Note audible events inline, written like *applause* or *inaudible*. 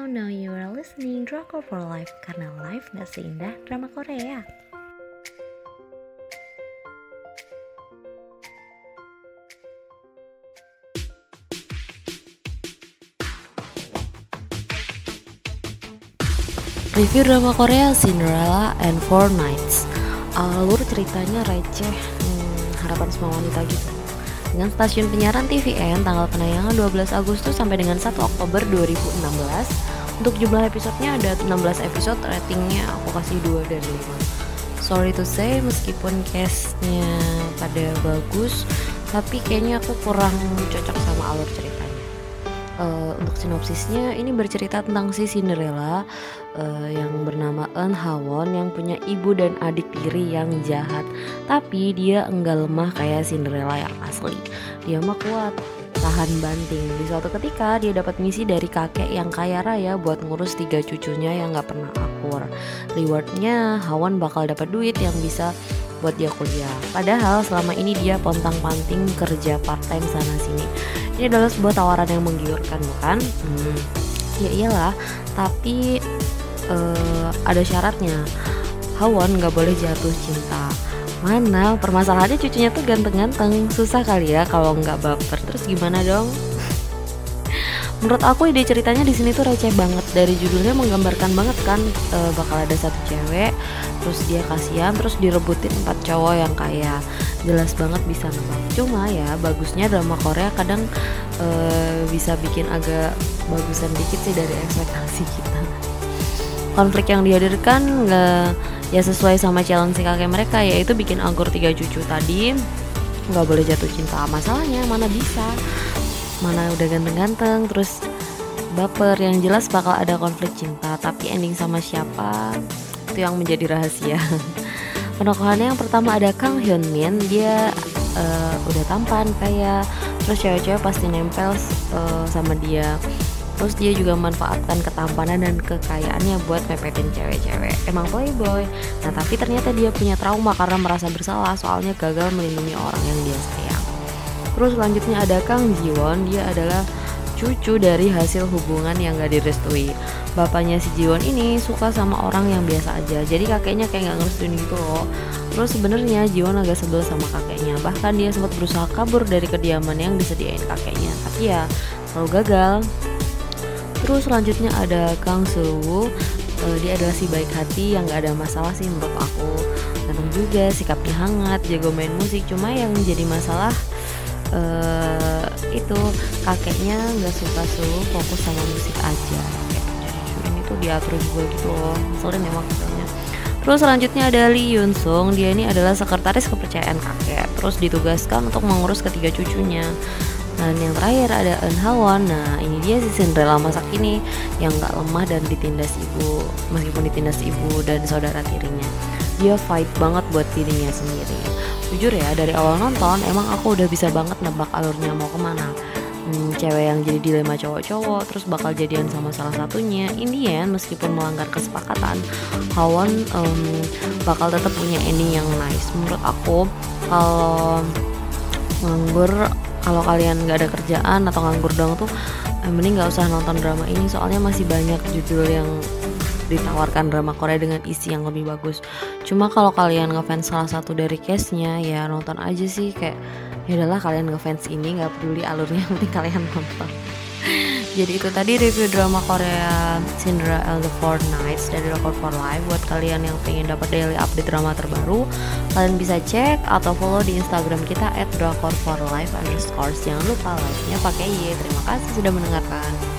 Hello, now you are listening Drakor for Life karena life gak seindah drama Korea. Review drama Korea Cinderella and Four Nights. Alur ceritanya receh, hmm, harapan semua wanita gitu. Dengan stasiun penyiaran TVN tanggal penayangan 12 Agustus sampai dengan 1 Oktober 2016. Untuk jumlah episodenya ada 16 episode, ratingnya aku kasih 2 dari 5. Sorry to say, meskipun case-nya pada bagus, tapi kayaknya aku kurang cocok sama alur ceritanya. Uh, untuk sinopsisnya, ini bercerita tentang si Cinderella uh, yang bernama Eun Hawon yang punya ibu dan adik tiri yang jahat. Tapi dia enggak lemah kayak Cinderella yang asli. Dia mah kuat, tahan banting. Di suatu ketika dia dapat misi dari kakek yang kaya raya buat ngurus tiga cucunya yang gak pernah akur. Rewardnya Hawon bakal dapat duit yang bisa buat dia kuliah. Padahal selama ini dia pontang-panting kerja part-time sana sini. Ini adalah sebuah tawaran yang menggiurkan, bukan? Hmm, ya iyalah, tapi uh, ada syaratnya. Hawon nggak boleh jatuh cinta. Mana permasalahannya cucunya tuh ganteng-ganteng, susah kali ya kalau nggak baper. Terus gimana dong? Menurut aku ide ceritanya di sini tuh receh banget. Dari judulnya menggambarkan banget kan e, bakal ada satu cewek terus dia kasihan terus direbutin empat cowok yang kayak jelas banget bisa nebak cuma ya bagusnya drama Korea kadang e, bisa bikin agak bagusan dikit sih dari ekspektasi kita. Konflik yang dihadirkan nggak ya sesuai sama challenge si kakek mereka yaitu bikin anggur tiga cucu tadi nggak boleh jatuh cinta. Masalahnya mana bisa mana udah ganteng-ganteng terus baper. Yang jelas bakal ada konflik cinta tapi ending sama siapa? Itu yang menjadi rahasia. *laughs* Penokohannya yang pertama ada Kang Hyun Min. Dia uh, udah tampan kayak terus cewek-cewek pasti nempel uh, sama dia. Terus dia juga memanfaatkan ketampanan dan kekayaannya buat mepetin cewek-cewek. Emang playboy. Nah tapi ternyata dia punya trauma karena merasa bersalah. Soalnya gagal melindungi orang yang dia Terus selanjutnya ada Kang Jiwon, dia adalah cucu dari hasil hubungan yang gak direstui. Bapaknya si Jiwon ini suka sama orang yang biasa aja, jadi kakeknya kayak gak ngerestuin gitu loh. Terus sebenarnya Jiwon agak sebel sama kakeknya, bahkan dia sempat berusaha kabur dari kediaman yang disediain kakeknya, tapi ya selalu gagal. Terus selanjutnya ada Kang Soo uh, dia adalah si baik hati yang gak ada masalah sih menurut aku. Ganteng juga, sikapnya hangat, jago main musik. Cuma yang jadi masalah uh, itu kakeknya nggak suka suruh fokus sama musik aja jadi ini tuh diatur juga gitu loh soalnya memang maksudnya Terus selanjutnya ada Lee Yun Sung, dia ini adalah sekretaris kepercayaan kakek. Terus ditugaskan untuk mengurus ketiga cucunya. Dan yang terakhir ada Eun Hawon. Nah ini dia si Cinderella masa kini yang gak lemah dan ditindas ibu, meskipun ditindas ibu dan saudara tirinya. Dia fight banget buat dirinya sendiri. Jujur ya dari awal nonton emang aku udah bisa banget nebak alurnya mau ke mana. Hmm, cewek yang jadi dilema cowok-cowok terus bakal jadian sama salah satunya. Indian meskipun melanggar kesepakatan Hawon um, bakal tetap punya ending yang nice. Menurut aku kalau nganggur kalau kalian nggak ada kerjaan atau nganggur dong tuh eh, mending nggak usah nonton drama ini soalnya masih banyak judul yang ditawarkan drama Korea dengan isi yang lebih bagus. Cuma kalau kalian ngefans salah satu dari case-nya ya nonton aja sih kayak ya udahlah kalian ngefans ini nggak peduli alurnya penting kalian nonton. *laughs* Jadi itu tadi review drama Korea Cinderella the Four Nights dari Record for Life. Buat kalian yang pengen dapat daily update drama terbaru kalian bisa cek atau follow di Instagram kita at for Life underscore. Jangan lupa like nya pakai Y terima kasih sudah mendengarkan